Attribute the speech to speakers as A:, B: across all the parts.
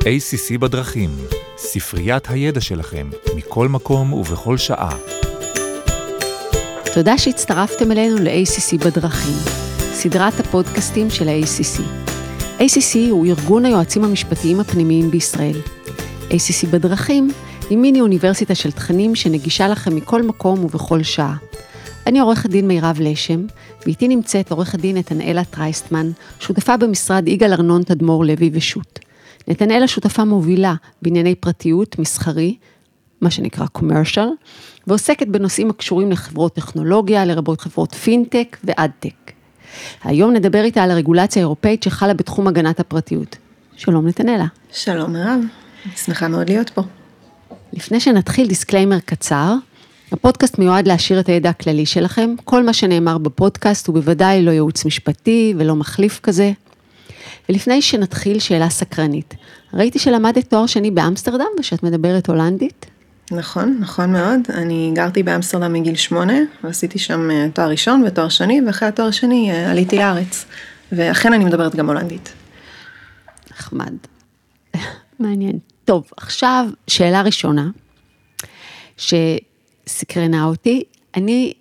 A: ACC בדרכים, ספריית הידע שלכם, מכל מקום ובכל שעה.
B: תודה שהצטרפתם אלינו ל-ACC בדרכים, סדרת הפודקאסטים של ה-ACC. ACC הוא ארגון היועצים המשפטיים הפנימיים בישראל. ACC בדרכים היא מיני אוניברסיטה של תכנים שנגישה לכם מכל מקום ובכל שעה. אני עורכת דין מירב לשם, ואיתי נמצאת עורכת דין נתנאלה טרייסטמן, שותפה במשרד יגאל ארנון תדמור לוי ושות'. נתנאלה שותפה מובילה בענייני פרטיות, מסחרי, מה שנקרא commercial, ועוסקת בנושאים הקשורים לחברות טכנולוגיה, לרבות חברות פינטק ואדטק. היום נדבר איתה על הרגולציה האירופאית שחלה בתחום הגנת הפרטיות. שלום נתנאלה.
C: שלום מירב, שמחה מאוד להיות פה.
B: לפני שנתחיל disclaimer קצר, הפודקאסט מיועד להעשיר את הידע הכללי שלכם, כל מה שנאמר בפודקאסט הוא בוודאי לא ייעוץ משפטי ולא מחליף כזה. ולפני שנתחיל, שאלה סקרנית. ראיתי שלמדת תואר שני באמסטרדם ושאת מדברת הולנדית?
C: נכון, נכון מאוד. אני גרתי באמסטרדם מגיל שמונה, ועשיתי שם אה, תואר ראשון ותואר שני, ואחרי התואר השני אה, עליתי לארץ. ואכן אני מדברת גם הולנדית.
B: נחמד. מעניין. טוב, עכשיו שאלה ראשונה, שסקרנה אותי. אני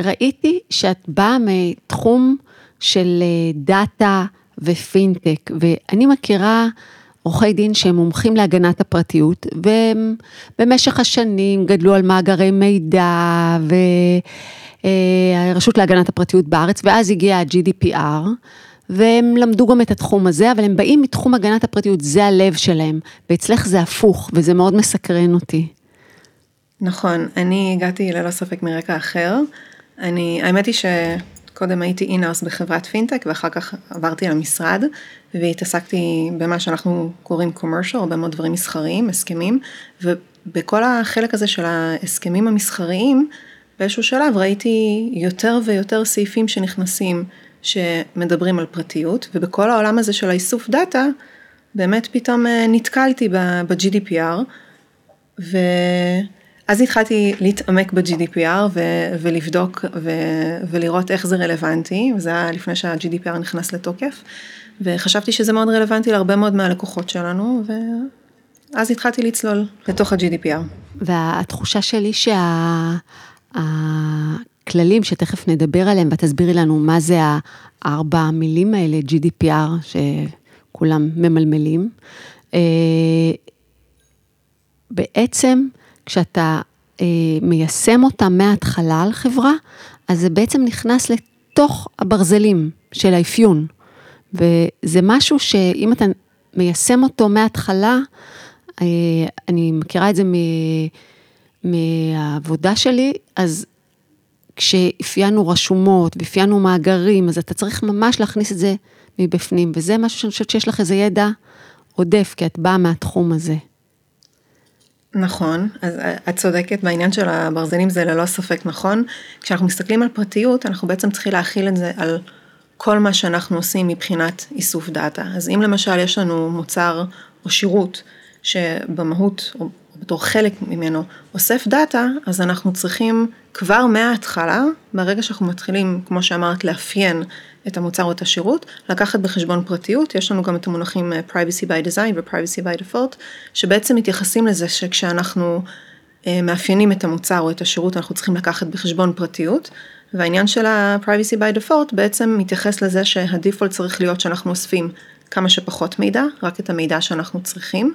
B: ראיתי שאת באה מתחום של אה, דאטה ופינטק, ואני מכירה עורכי דין שהם מומחים להגנת הפרטיות, והם במשך השנים גדלו על מאגרי מידע והרשות להגנת הפרטיות בארץ, ואז הגיע ה-GDPR. והם למדו גם את התחום הזה, אבל הם באים מתחום הגנת הפרטיות, זה הלב שלהם, ואצלך זה הפוך, וזה מאוד מסקרן אותי.
C: נכון, אני הגעתי ללא ספק מרקע אחר. אני, האמת היא שקודם הייתי אינאוס בחברת פינטק, ואחר כך עברתי למשרד, והתעסקתי במה שאנחנו קוראים commercial, הרבה מאוד דברים מסחריים, הסכמים, ובכל החלק הזה של ההסכמים המסחריים, באיזשהו שלב ראיתי יותר ויותר סעיפים שנכנסים שמדברים על פרטיות, ובכל העולם הזה של האיסוף דאטה, באמת פתאום אה, נתקלתי ב-GDPR, ואז התחלתי להתעמק ב-GDPR ו- ולבדוק ו- ולראות איך זה רלוונטי, וזה היה לפני שה-GDPR נכנס לתוקף, וחשבתי שזה מאוד רלוונטי להרבה מאוד מהלקוחות שלנו, ואז התחלתי לצלול לתוך ה-GDPR.
B: והתחושה שלי שה... הכללים שתכף נדבר עליהם ותסבירי לנו מה זה הארבע המילים האלה, GDPR, שכולם ממלמלים. אה, בעצם כשאתה אה, מיישם אותה מההתחלה על חברה, אז זה בעצם נכנס לתוך הברזלים של האפיון. וזה משהו שאם אתה מיישם אותו מההתחלה, אה, אני מכירה את זה מהעבודה שלי, אז כשאפיינו רשומות ואפיינו מאגרים, אז אתה צריך ממש להכניס את זה מבפנים, וזה משהו שאני חושבת שיש לך איזה ידע עודף, כי את באה מהתחום הזה.
C: נכון, אז את צודקת בעניין של הברזלים זה ללא ספק נכון. כשאנחנו מסתכלים על פרטיות, אנחנו בעצם צריכים להכיל את זה על כל מה שאנחנו עושים מבחינת איסוף דאטה. אז אם למשל יש לנו מוצר או שירות שבמהות, או בתור חלק ממנו, אוסף דאטה, אז אנחנו צריכים כבר מההתחלה, מהרגע שאנחנו מתחילים, כמו שאמרת, לאפיין את המוצר או את השירות, לקחת בחשבון פרטיות, יש לנו גם את המונחים אה, Privacy by Design ו-Privacy by Default, שבעצם מתייחסים לזה שכשאנחנו אה, מאפיינים את המוצר או את השירות, אנחנו צריכים לקחת בחשבון פרטיות, והעניין של ה-Privacy by Default בעצם מתייחס לזה שהדיפולט צריך להיות שאנחנו אוספים כמה שפחות מידע, רק את המידע שאנחנו צריכים,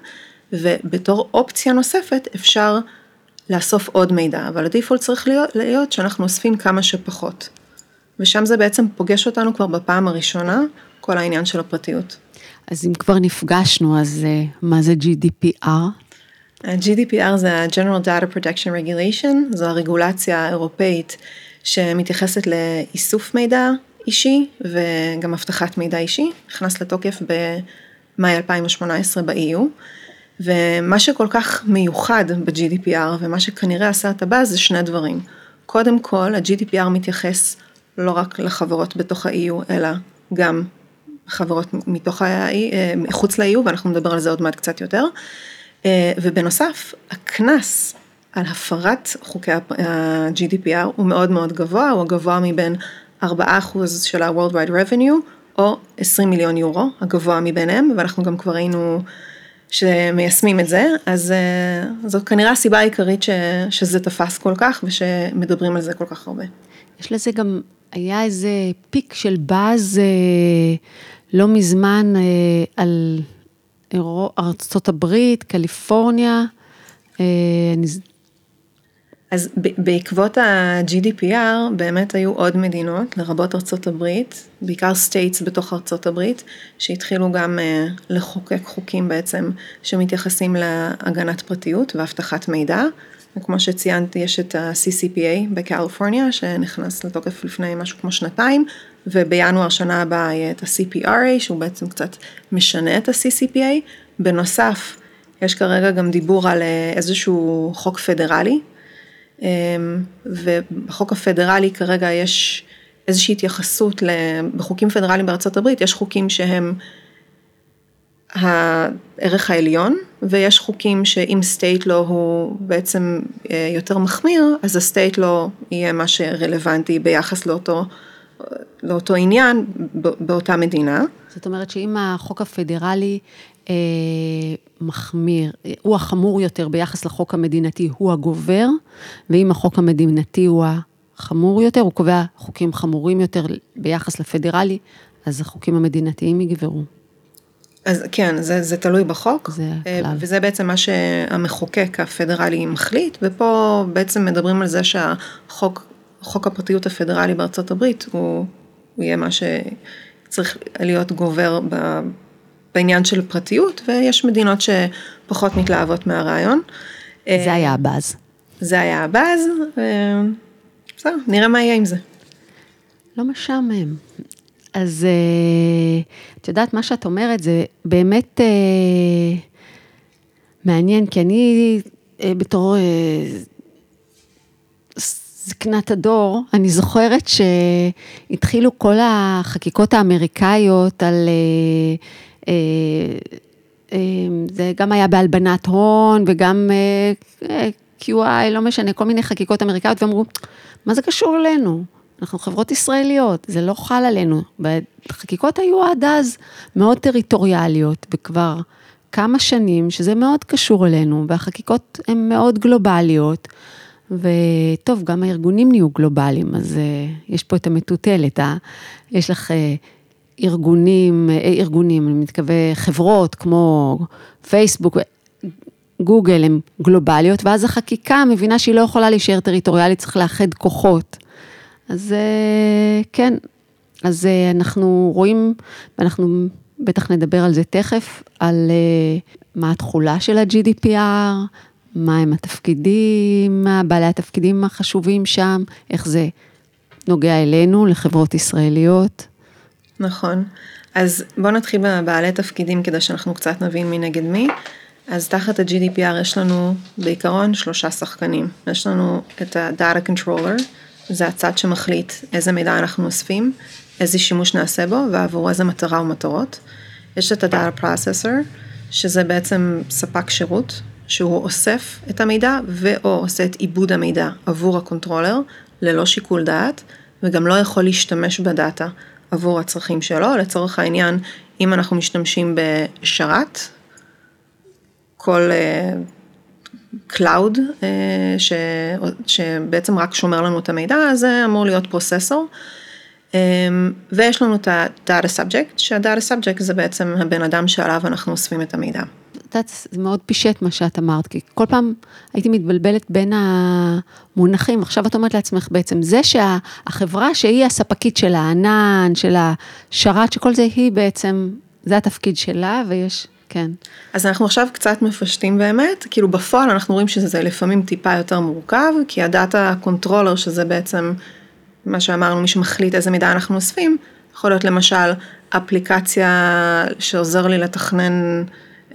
C: ובתור אופציה נוספת אפשר לאסוף עוד מידע, אבל הדיפולט צריך להיות, להיות שאנחנו אוספים כמה שפחות. ושם זה בעצם פוגש אותנו כבר בפעם הראשונה, כל העניין של הפרטיות.
B: אז אם כבר נפגשנו, אז uh, מה זה GDPR?
C: ה-GDPR זה ה-General Data Protection Regulation, זו הרגולציה האירופאית שמתייחסת לאיסוף מידע אישי וגם אבטחת מידע אישי, נכנס לתוקף במאי 2018 ב-EU. ומה שכל כך מיוחד ב-GDPR ומה שכנראה עשה את הבאז זה שני דברים. קודם כל, ה-GDPR מתייחס לא רק לחברות בתוך ה-EU, אלא גם חברות מתוך ה-EU, אה, מחוץ ל-EU, ואנחנו נדבר על זה עוד מעט קצת יותר. אה, ובנוסף, הקנס על הפרת חוקי ה-GDPR הוא מאוד מאוד גבוה, הוא הגבוה מבין 4% של ה-World Wide Revenue, או 20 מיליון יורו, הגבוה מביניהם, ואנחנו גם כבר ראינו שמיישמים את זה, אז uh, זאת כנראה הסיבה העיקרית ש, שזה תפס כל כך ושמדברים על זה כל כך הרבה.
B: יש לזה גם, היה איזה peak של באז אה, לא מזמן אה, על ארצות הברית, קליפורניה. אה.
C: אז בעקבות ה-GDPR באמת היו עוד מדינות, לרבות ארצות הברית, בעיקר states בתוך ארצות הברית, שהתחילו גם לחוקק חוקים בעצם שמתייחסים להגנת פרטיות ואבטחת מידע. וכמו שציינתי, יש את ה-CCPA בקליפורניה, שנכנס לתוקף לפני משהו כמו שנתיים, ובינואר שנה הבאה יהיה את ה-CPRA, שהוא בעצם קצת משנה את ה-CCPA. בנוסף, יש כרגע גם דיבור על אה, איזשהו חוק פדרלי, אמ, ובחוק הפדרלי כרגע יש איזושהי התייחסות, בחוקים פדרליים בארצות הברית, יש חוקים שהם הערך העליון, ויש חוקים שאם state law הוא בעצם אה, יותר מחמיר, אז ה state law יהיה מה שרלוונטי ביחס לאותו, לאותו עניין באותה מדינה.
B: זאת אומרת שאם החוק הפדרלי אה, מחמיר, הוא החמור יותר ביחס לחוק המדינתי, הוא הגובר, ואם החוק המדינתי הוא החמור יותר, הוא קובע חוקים חמורים יותר ביחס לפדרלי, אז החוקים המדינתיים יגברו.
C: אז כן, זה, זה תלוי בחוק,
B: זה
C: אה,
B: הכלל.
C: וזה בעצם מה שהמחוקק הפדרלי מחליט, ופה בעצם מדברים על זה שהחוק, חוק הפרטיות הפדרלי בארצות הברית, הוא, הוא יהיה מה שצריך להיות גובר ב, בעניין של פרטיות, ויש מדינות שפחות מתלהבות מהרעיון.
B: זה
C: אה,
B: היה הבאז.
C: זה היה הבאז, בסדר, נראה מה יהיה עם זה.
B: לא משעמם. אז אה, את יודעת, מה שאת אומרת זה באמת אה, מעניין, כי אני אה, בתור זקנת הדור, אני זוכרת שהתחילו כל החקיקות האמריקאיות על... זה גם היה בהלבנת הון וגם QI, לא משנה, כל מיני חקיקות אמריקאיות, ואמרו, מה זה קשור אלינו? אנחנו חברות ישראליות, זה לא חל עלינו. החקיקות היו עד אז מאוד טריטוריאליות, וכבר כמה שנים שזה מאוד קשור אלינו, והחקיקות הן מאוד גלובליות, וטוב, גם הארגונים נהיו גלובליים, אז uh, יש פה את המטוטלת, uh, יש לך uh, ארגונים, uh, ארגונים, אני מתכוון חברות כמו פייסבוק, גוגל הן גלובליות, ואז החקיקה מבינה שהיא לא יכולה להישאר טריטוריאלית, צריך לאחד כוחות. אז אה, כן, אז אה, אנחנו רואים, ואנחנו בטח נדבר על זה תכף, על אה, מה התכולה של ה-GDPR, מהם התפקידים, מה בעלי התפקידים החשובים שם, איך זה נוגע אלינו, לחברות ישראליות.
C: נכון. אז בואו נתחיל בבעלי תפקידים כדי שאנחנו קצת נבין מי נגד מי. אז תחת ה-GDPR יש לנו בעיקרון שלושה שחקנים. יש לנו את ה-Data Controller, זה הצד שמחליט איזה מידע אנחנו אוספים, איזה שימוש נעשה בו ועבור איזה מטרה ומטרות. יש את ה-Data Processor, שזה בעצם ספק שירות, שהוא אוסף את המידע ו/או עושה את עיבוד המידע עבור ה controller, ללא שיקול דעת, וגם לא יכול להשתמש ב data עבור הצרכים שלו. לצורך העניין, אם אנחנו משתמשים בשרת, כל אה, cloud, אה, ש, שבעצם רק שומר לנו את המידע, זה אמור להיות processor. אה, ויש לנו את ה-Data Subject, שה-Data Subject זה בעצם הבן אדם שעליו אנחנו אוספים את המידע.
B: זה מאוד פישט מה שאת אמרת, כי כל פעם הייתי מתבלבלת בין המונחים, עכשיו את אומרת לעצמך בעצם, זה שהחברה שהיא הספקית של הענן, של השרת, שכל זה היא בעצם, זה התפקיד שלה, ויש כן.
C: אז אנחנו עכשיו קצת מפשטים באמת, כאילו בפועל אנחנו רואים שזה לפעמים טיפה יותר מורכב, כי ה data controller, שזה בעצם מה שאמרנו, מי שמחליט איזה מידע אנחנו אוספים, יכול להיות למשל אפליקציה שעוזר לי לתכנן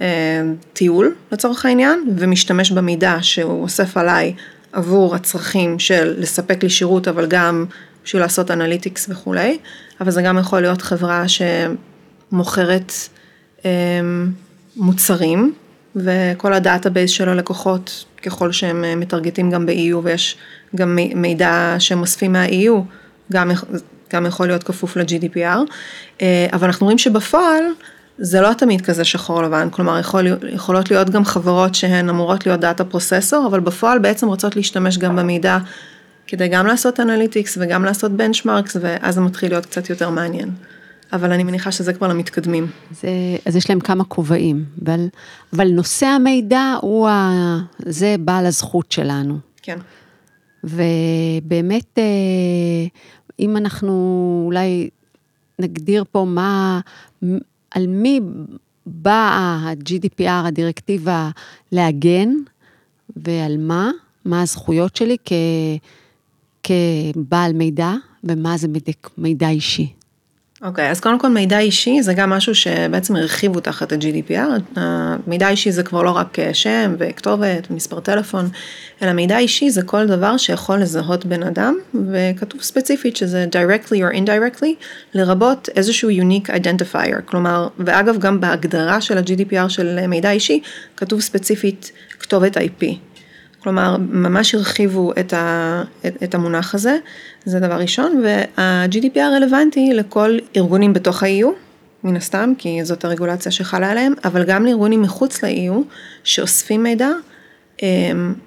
C: אה, טיול לצורך העניין, ומשתמש במידע שהוא אוסף עליי עבור הצרכים של לספק לי שירות, אבל גם בשביל לעשות analytics וכולי, אבל זה גם יכול להיות חברה שמוכרת אה, מוצרים, וכל ה database של הלקוחות, ככל שהם אה, מטרגטים גם ב-EU ויש גם מידע שהם אוספים מה-EU, גם, גם יכול להיות כפוף ל-GDPR, אה, אבל אנחנו רואים שבפועל זה לא תמיד כזה שחור לבן, כלומר יכול, יכולות להיות גם חברות שהן אמורות להיות data processor, אבל בפועל בעצם רוצות להשתמש גם במידע כדי גם לעשות analytics וגם לעשות benchmarks, ואז זה מתחיל להיות קצת יותר מעניין. אבל אני מניחה שזה כבר למתקדמים.
B: זה, אז יש להם כמה כובעים, אבל, אבל נושא המידע הוא ה... זה בעל הזכות שלנו.
C: כן.
B: ובאמת, אה, אם אנחנו אולי נגדיר פה מה, על מי באה ה-GDPR, הדירקטיבה, להגן, ועל מה, מה הזכויות שלי כ, כבעל מידע, ומה זה מידע אישי.
C: אוקיי, okay, אז קודם כל מידע אישי זה גם משהו שבעצם הרחיבו תחת ה-GDPR. מידע אישי זה כבר לא רק אה, שם וכתובת ומספר טלפון, אלא מידע אישי זה כל דבר שיכול לזהות בן אדם, וכתוב ספציפית שזה directly or indirectly, לרבות איזשהו unique identifier. כלומר, ואגב גם בהגדרה של ה-GDPR של מידע אישי, כתוב ספציפית כתובת IP. כלומר, ממש הרחיבו את, ה, את, את המונח הזה, זה דבר ראשון, וה-GDPR רלוונטי לכל ארגונים בתוך ה-EU, מן הסתם, כי זאת הרגולציה שחלה עליהם, אבל גם לארגונים מחוץ ל-EU, שאוספים מידע,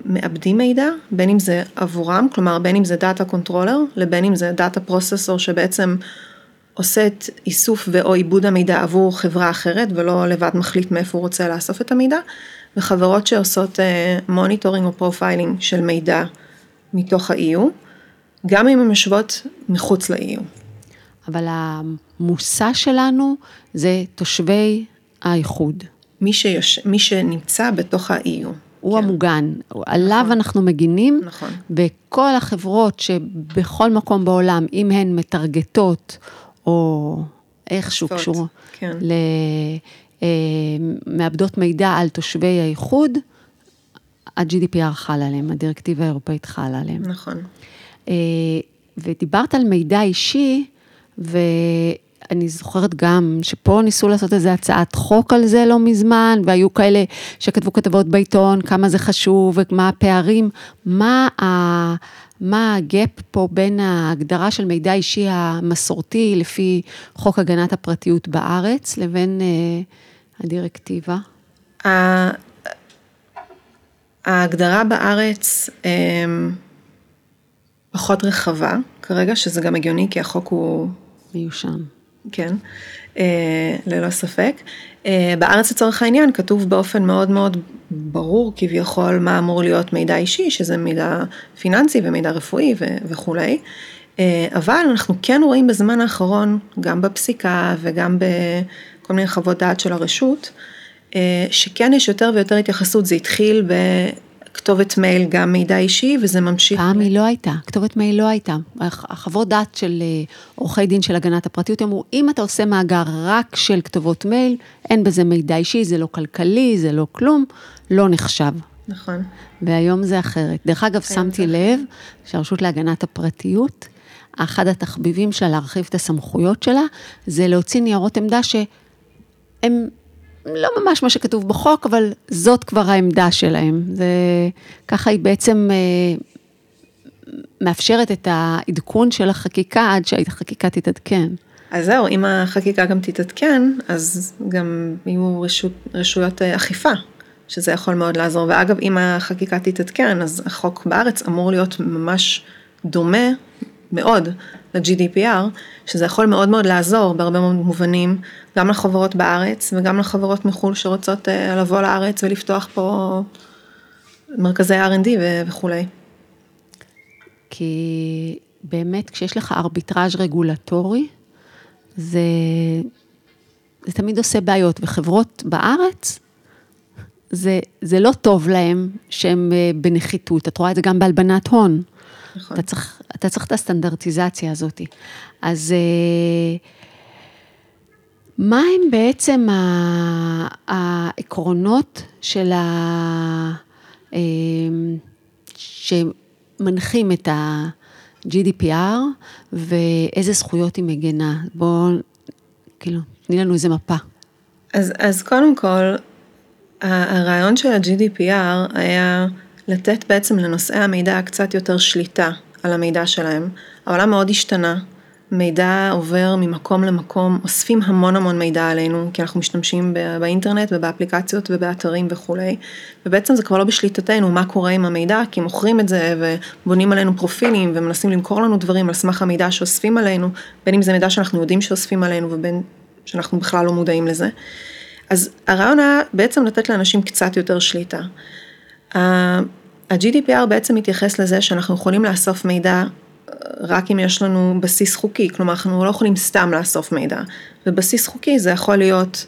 C: מעבדים מידע, בין אם זה עבורם, כלומר בין אם זה data controller, לבין אם זה data processor שבעצם עושה את איסוף ו/או עיבוד המידע עבור חברה אחרת, ולא לבד מחליט מאיפה הוא רוצה לאסוף את המידע. וחברות שעושות monitoring או profiling של מידע מתוך ה-EU, גם אם הן יושבות מחוץ ל-EU.
B: אבל המושא שלנו זה תושבי האיחוד.
C: מי, שיוש... מי שנמצא בתוך ה-EU.
B: הוא כן. המוגן, עליו נכון. אנחנו מגינים,
C: נכון.
B: וכל החברות שבכל מקום בעולם, אם הן מטרגטות או איכשהו קשורות כן. אה, מאבדות מידע על תושבי האיחוד, ה-GDPR חל עליהם, הדירקטיבה האירופאית חלה עליהם.
C: נכון.
B: אה, ודיברת על מידע אישי, ואני זוכרת גם שפה ניסו לעשות איזו הצעת חוק על זה לא מזמן, והיו כאלה שכתבו כתבות בעיתון, כמה זה חשוב ומה הפערים, מה ה... מה הגאפ פה בין ההגדרה של מידע אישי המסורתי לפי חוק הגנת הפרטיות בארץ, לבין אה, הדירקטיבה?
C: ההגדרה בארץ אמ, פחות רחבה כרגע, שזה גם הגיוני כי החוק הוא...
B: מיושן.
C: כן, אה, ללא ספק. אה, בארץ לצורך העניין כתוב באופן מאוד מאוד ברור כביכול מה אמור להיות מידע אישי, שזה מידע פיננסי ומידע רפואי וכולי. אה, אבל אנחנו כן רואים בזמן האחרון, גם בפסיקה וגם בכל מיני חוות דעת של הרשות, אה, שכן יש יותר ויותר התייחסות, זה התחיל בכתובת מייל גם מידע אישי וזה ממשיך.
B: פעם היא לא הייתה, כתובת מייל לא הייתה. החוות דעת של אה, עורכי דין של הגנת הפרטיות אמרו, אם אתה עושה מאגר רק של כתובות מייל, אין בזה מידע אישי, זה לא כלכלי, זה לא כלום, לא נחשב.
C: נכון.
B: והיום זה אחרת. דרך אגב, שמתי לב שהרשות להגנת הפרטיות, אחד התחביבים שלה להרחיב את הסמכויות שלה, זה להוציא ניירות עמדה שהם לא ממש מה שכתוב בחוק, אבל זאת כבר העמדה שלהם. זה, ככה היא בעצם אה, מאפשרת את העדכון של החקיקה עד שהחקיקה תתעדכן.
C: אז זהו, אם החקיקה גם תתעדכן, אז גם יהיו רשות, רשויות אה, אכיפה, שזה יכול מאוד לעזור. ואגב, אם החקיקה תתעדכן, אז החוק בארץ אמור להיות ממש דומה מאוד ל-GDPR, שזה יכול מאוד מאוד לעזור בהרבה מאוד מובנים, גם לחברות בארץ וגם לחברות מחו"ל שרוצות אה, לבוא לארץ ולפתוח פה מרכזי R&D וכולי.
B: כי באמת כשיש לך ארביטראז' רגולטורי, זה, זה תמיד עושה בעיות, וחברות בארץ, זה, זה לא טוב להם שהם אה, בנחיתות, את רואה את זה גם בהלבנת הון.
C: נכון.
B: אתה צריך, אתה צריך את הסטנדרטיזציה הזאת. אז אה, מה הם בעצם העקרונות של ה... אה, שמנחים את ה-GDPR ואיזה זכויות היא מגנה? בואו, כאילו, תני לנו איזה מפה.
C: אז, אז קודם כל, הרעיון של ה-GDPR היה לתת בעצם לנושאי המידע קצת יותר שליטה על המידע שלהם. העולם מאוד השתנה, מידע עובר ממקום למקום, אוספים המון המון מידע עלינו, כי אנחנו משתמשים באינטרנט ובאפליקציות ובאתרים וכולי, ובעצם זה כבר לא בשליטתנו מה קורה עם המידע, כי מוכרים את זה ובונים עלינו פרופילים ומנסים למכור לנו דברים על סמך המידע שאוספים עלינו, בין אם זה מידע שאנחנו יודעים שאוספים עלינו ובין שאנחנו בכלל לא מודעים לזה. אז הרעיון היה בעצם לתת לאנשים קצת יותר שליטה. ה-GDPR בעצם מתייחס לזה שאנחנו יכולים לאסוף מידע רק אם יש לנו בסיס חוקי, כלומר אנחנו לא יכולים סתם לאסוף מידע. ובסיס חוקי זה יכול להיות,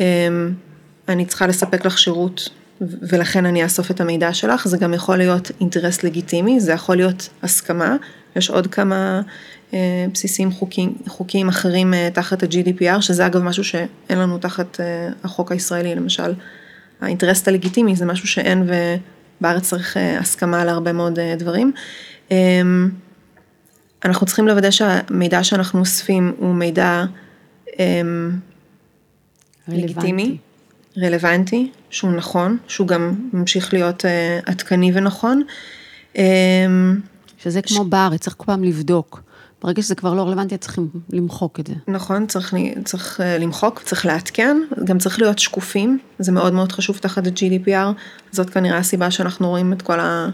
C: אמ, אני צריכה לספק לך שירות ולכן אני אאסוף את המידע שלך, זה גם יכול להיות אינטרס לגיטימי, זה יכול להיות הסכמה, יש עוד כמה אה, בסיסים חוקיים, חוקיים אחרים אה, תחת ה-GDPR, שזה אגב משהו שאין לנו תחת אה, החוק הישראלי, למשל האינטרס הלגיטימי זה משהו שאין ובארץ צריך הסכמה להרבה מאוד דברים. אמ, אנחנו צריכים לוודא שהמידע שאנחנו אוספים הוא מידע אמ, לגיטימי, רלוונטי, שהוא נכון, שהוא גם ממשיך להיות uh, עדכני ונכון. Um,
B: שזה כמו ש... בארץ, צריך כל פעם לבדוק. ברגע שזה כבר לא רלוונטי, צריכים למחוק את זה.
C: נכון, צריך, צריך uh, למחוק, צריך לעדכן, גם צריך להיות שקופים, זה מאוד מאוד חשוב תחת ה-GDPR, זאת כנראה הסיבה שאנחנו רואים את כל ה...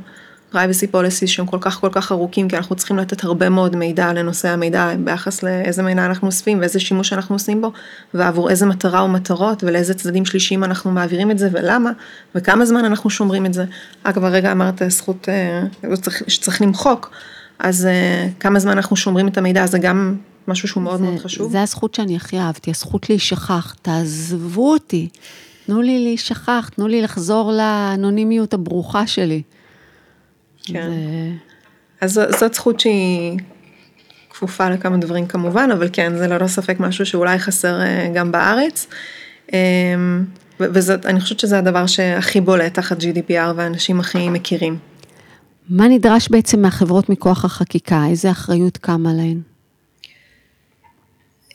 C: privacy policies שהם כל כך כל כך ארוכים, כי אנחנו צריכים לתת הרבה מאוד מידע לנושא המידע ביחס לאיזה מידע אנחנו אוספים ואיזה שימוש אנחנו עושים בו, ועבור איזה מטרה או מטרות ולאיזה צדדים שלישיים אנחנו מעבירים את זה ולמה, וכמה זמן אנחנו שומרים את זה. אגב, הרגע אמרת זכות אה, שצריך למחוק, אז אה, כמה זמן אנחנו שומרים את המידע, זה גם משהו שהוא מאוד
B: זה,
C: מאוד חשוב.
B: זה הזכות שאני הכי אהבתי, הזכות להישכח, תעזבו אותי, תנו לי להישכח, תנו לי לחזור לאנונימיות הברוכה שלי.
C: כן. אז זאת זכות שהיא כפופה לכמה דברים כמובן, אבל כן, זה ללא ספק משהו שאולי חסר אה, גם בארץ. אמ, וזאת, אני חושבת שזה הדבר שהכי בולט תחת GDPR ואנשים הכי מכירים.
B: מה נדרש בעצם מהחברות מכוח החקיקה? איזה אחריות קמה להן?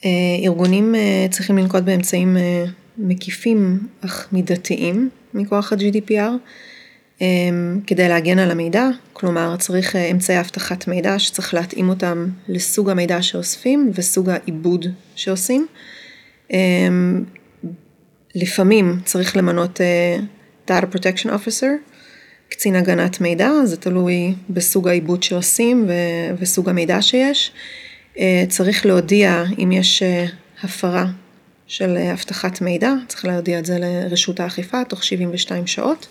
C: אה, ארגונים אה, צריכים לנקוט באמצעים מקיפים אך מידתיים מכוח ה-GDPR. כדי להגן על המידע, כלומר צריך אה, אמצעי אבטחת מידע שצריך להתאים אותם לסוג המידע שאוספים וסוג העיבוד שעושים. לפעמים צריך למנות אה, Data Protection Officer, קצין הגנת מידע, זה תלוי בסוג העיבוד שעושים וסוג המידע שיש. אה, צריך להודיע אם יש הפרה של אבטחת מידע, צריך להודיע את זה לרשות האכיפה תוך 72 שעות.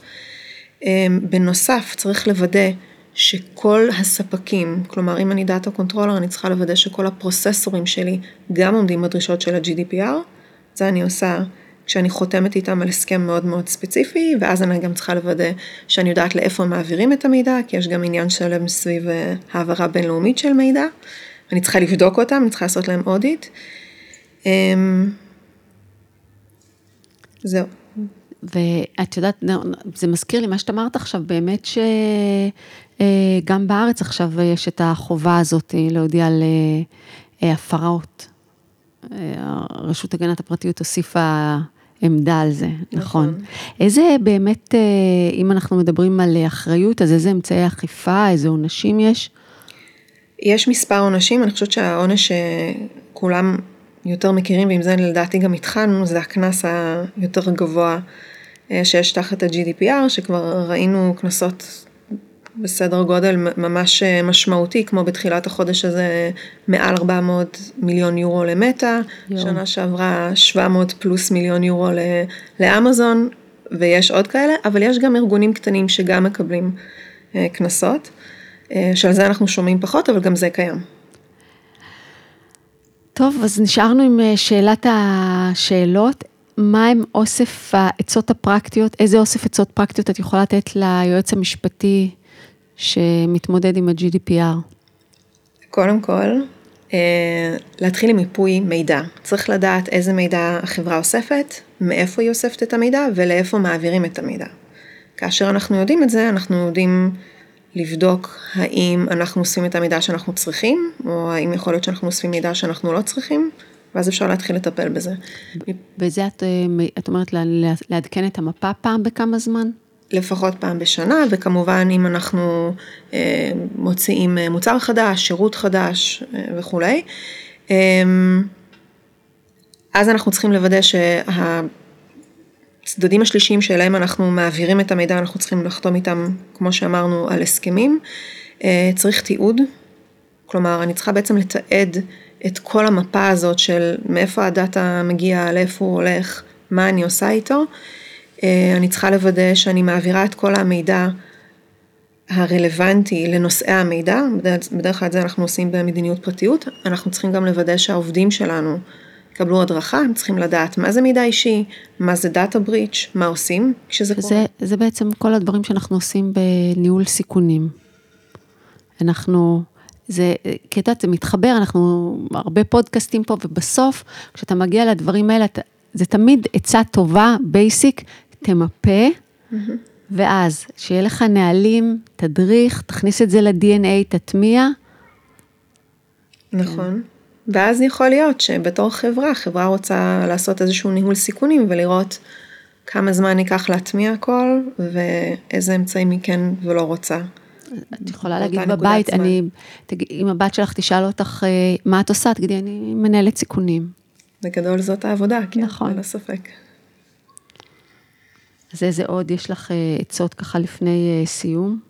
C: בנוסף, צריך לוודא שכל הספקים, כלומר אם אני data controller, אני צריכה לוודא שכל הפרוססורים שלי גם עומדים בדרישות של ה-GDPR, זה אני עושה כשאני חותמת איתם על הסכם מאוד מאוד ספציפי, ואז אני גם צריכה לוודא שאני יודעת לאיפה מעבירים את המידע, כי יש גם עניין שלם סביב אה, העברה בינלאומית של מידע, אני צריכה לבדוק אותם, אני צריכה לעשות להם אודיט. אמ, זהו.
B: ואת יודעת, זה מזכיר לי מה שאת אמרת עכשיו, באמת שגם אה, בארץ עכשיו יש את החובה הזאת אה, להודיע על הפרות. רשות הגנת הפרטיות הוסיפה עמדה על זה, נכון. נכון. איזה באמת, אם אנחנו מדברים על אחריות, אז איזה אמצעי אכיפה, איזה עונשים יש?
C: יש מספר עונשים, אני חושבת שהעונש שכולם יותר מכירים, ועם זה לדעתי גם התחלנו, זה הקנס היותר גבוה אה, שיש תחת ה-GDPR, שכבר ראינו קנסות בסדר גודל ממש אה, משמעותי, כמו בתחילת החודש הזה מעל 400 מיליון יורו למטא, שנה שעברה 700 פלוס מיליון יורו לאמזון, ויש עוד כאלה, אבל יש גם ארגונים קטנים שגם מקבלים אה, קנסות, שעל זה אנחנו שומעים פחות, אבל גם זה קיים.
B: טוב, אז נשארנו עם שאלת השאלות. מה הם אוסף העצות הפרקטיות, איזה אוסף עצות פרקטיות את יכולה לתת ליועץ המשפטי שמתמודד עם ה-GDPR?
C: קודם כל, אה, להתחיל עם מיפוי מידע. צריך לדעת איזה מידע החברה אוספת, מאיפה היא אוספת את המידע ולאיפה מעבירים את המידע. כאשר אנחנו יודעים את זה, אנחנו יודעים לבדוק האם אנחנו אוספים את המידע שאנחנו צריכים, או האם יכול להיות שאנחנו אוספים מידע שאנחנו לא צריכים, ואז אפשר להתחיל לטפל בזה.
B: וזה את, אה, את אומרת לעדכן את המפה פעם בכמה זמן?
C: לפחות פעם בשנה, וכמובן אם אנחנו אה, מוציאים אה, מוצר חדש, שירות חדש אה, וכולי. אה, אז אנחנו צריכים לוודא שהצדדים השלישיים שאליהם אנחנו מעבירים את המידע, אנחנו צריכים לחתום איתם, כמו שאמרנו, על הסכמים. צריך תיעוד, כלומר, אני צריכה בעצם לתעד את כל המפה הזאת של מאיפה הדאטה מגיע, לאיפה הוא הולך, מה אני עושה איתו. אה, אני צריכה לוודא שאני מעבירה את כל המידע הרלוונטי לנושאי המידע, בדרך כלל את זה אנחנו עושים במדיניות פרטיות, אנחנו צריכים גם לוודא שהעובדים שלנו יקבלו הדרכה, הם צריכים לדעת מה זה מידע אישי, מה זה דאטה בריץ', מה עושים כשזה קורה.
B: זה בעצם כל הדברים שאנחנו עושים בניהול סיכונים. אנחנו, זה, כי את יודעת, זה מתחבר, אנחנו הרבה פודקאסטים פה, ובסוף, כשאתה מגיע לדברים האלה, אתה, זה תמיד עצה טובה, בייסיק, תמפה. ואז, שיהיה לך נהלים, תדריך, תכניס את זה ל-DNA, תטמיע.
C: נכון. ואז יכול להיות שבתור חברה, חברה רוצה לעשות איזשהו ניהול סיכונים ולראות כמה זמן ייקח להטמיע הכל ואיזה אמצעים היא כן ולא רוצה.
B: את יכולה להגיד בבית, אני, תגיד, אם הבת שלך תשאל אותך אה, מה את עושה, תגידי, אני מנהלת סיכונים.
C: בגדול זאת העבודה, כן, נכון. ללא ספק.
B: אז איזה עוד יש לך אה, עצות ככה לפני אה, סיום?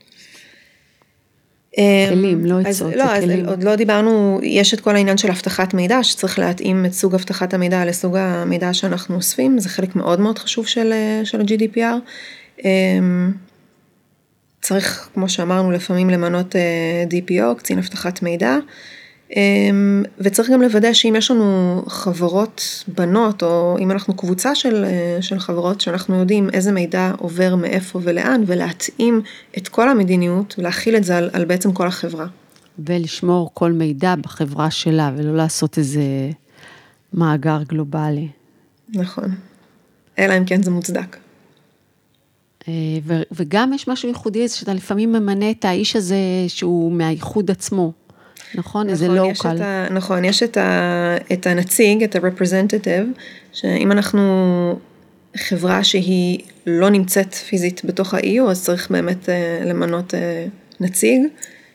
C: אמ, כלים, לא עצות, זה כלים. לא, אז עוד לא דיברנו, יש את כל העניין של אבטחת מידע, שצריך להתאים את סוג אבטחת המידע לסוג המידע שאנחנו אוספים, זה חלק מאוד מאוד חשוב של, של ה-GDPR. אמ, צריך, כמו שאמרנו, לפעמים למנות אה, DPO, קצין אבטחת מידע, וצריך גם לוודא שאם יש לנו חברות בנות, או אם אנחנו קבוצה של, אה, של חברות, שאנחנו יודעים איזה מידע עובר מאיפה ולאן, ולהתאים את כל המדיניות, ולהכיל את זה על, על בעצם כל החברה.
B: ולשמור כל מידע בחברה שלה, ולא לעשות איזה מאגר גלובלי.
C: נכון. אלא אם כן זה מוצדק.
B: אה, וגם יש משהו ייחודי, שאתה לפעמים ממנה את האיש הזה שהוא מהייחוד עצמו. נכון, איזה
C: נכון, לוקל. נכון, יש את, ה, את הנציג, את ה-representative, שאם אנחנו חברה שהיא לא נמצאת פיזית בתוך ה-EU, אז צריך באמת uh, למנות uh, נציג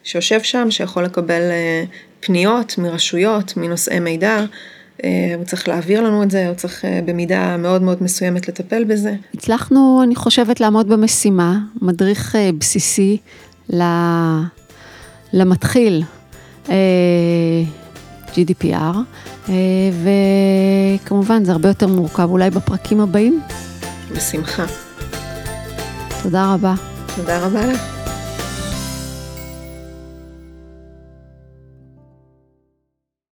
C: שיושב שם, שיכול לקבל uh, פניות מרשויות, מנושאי מידע. הוא צריך להעביר לנו את זה, הוא צריך במידה מאוד מאוד מסוימת לטפל בזה.
B: הצלחנו, אני חושבת, לעמוד במשימה, מדריך בסיסי למתחיל, GDPR, וכמובן זה הרבה יותר מורכב, אולי בפרקים הבאים.
C: בשמחה.
B: תודה רבה.
C: תודה רבה לך.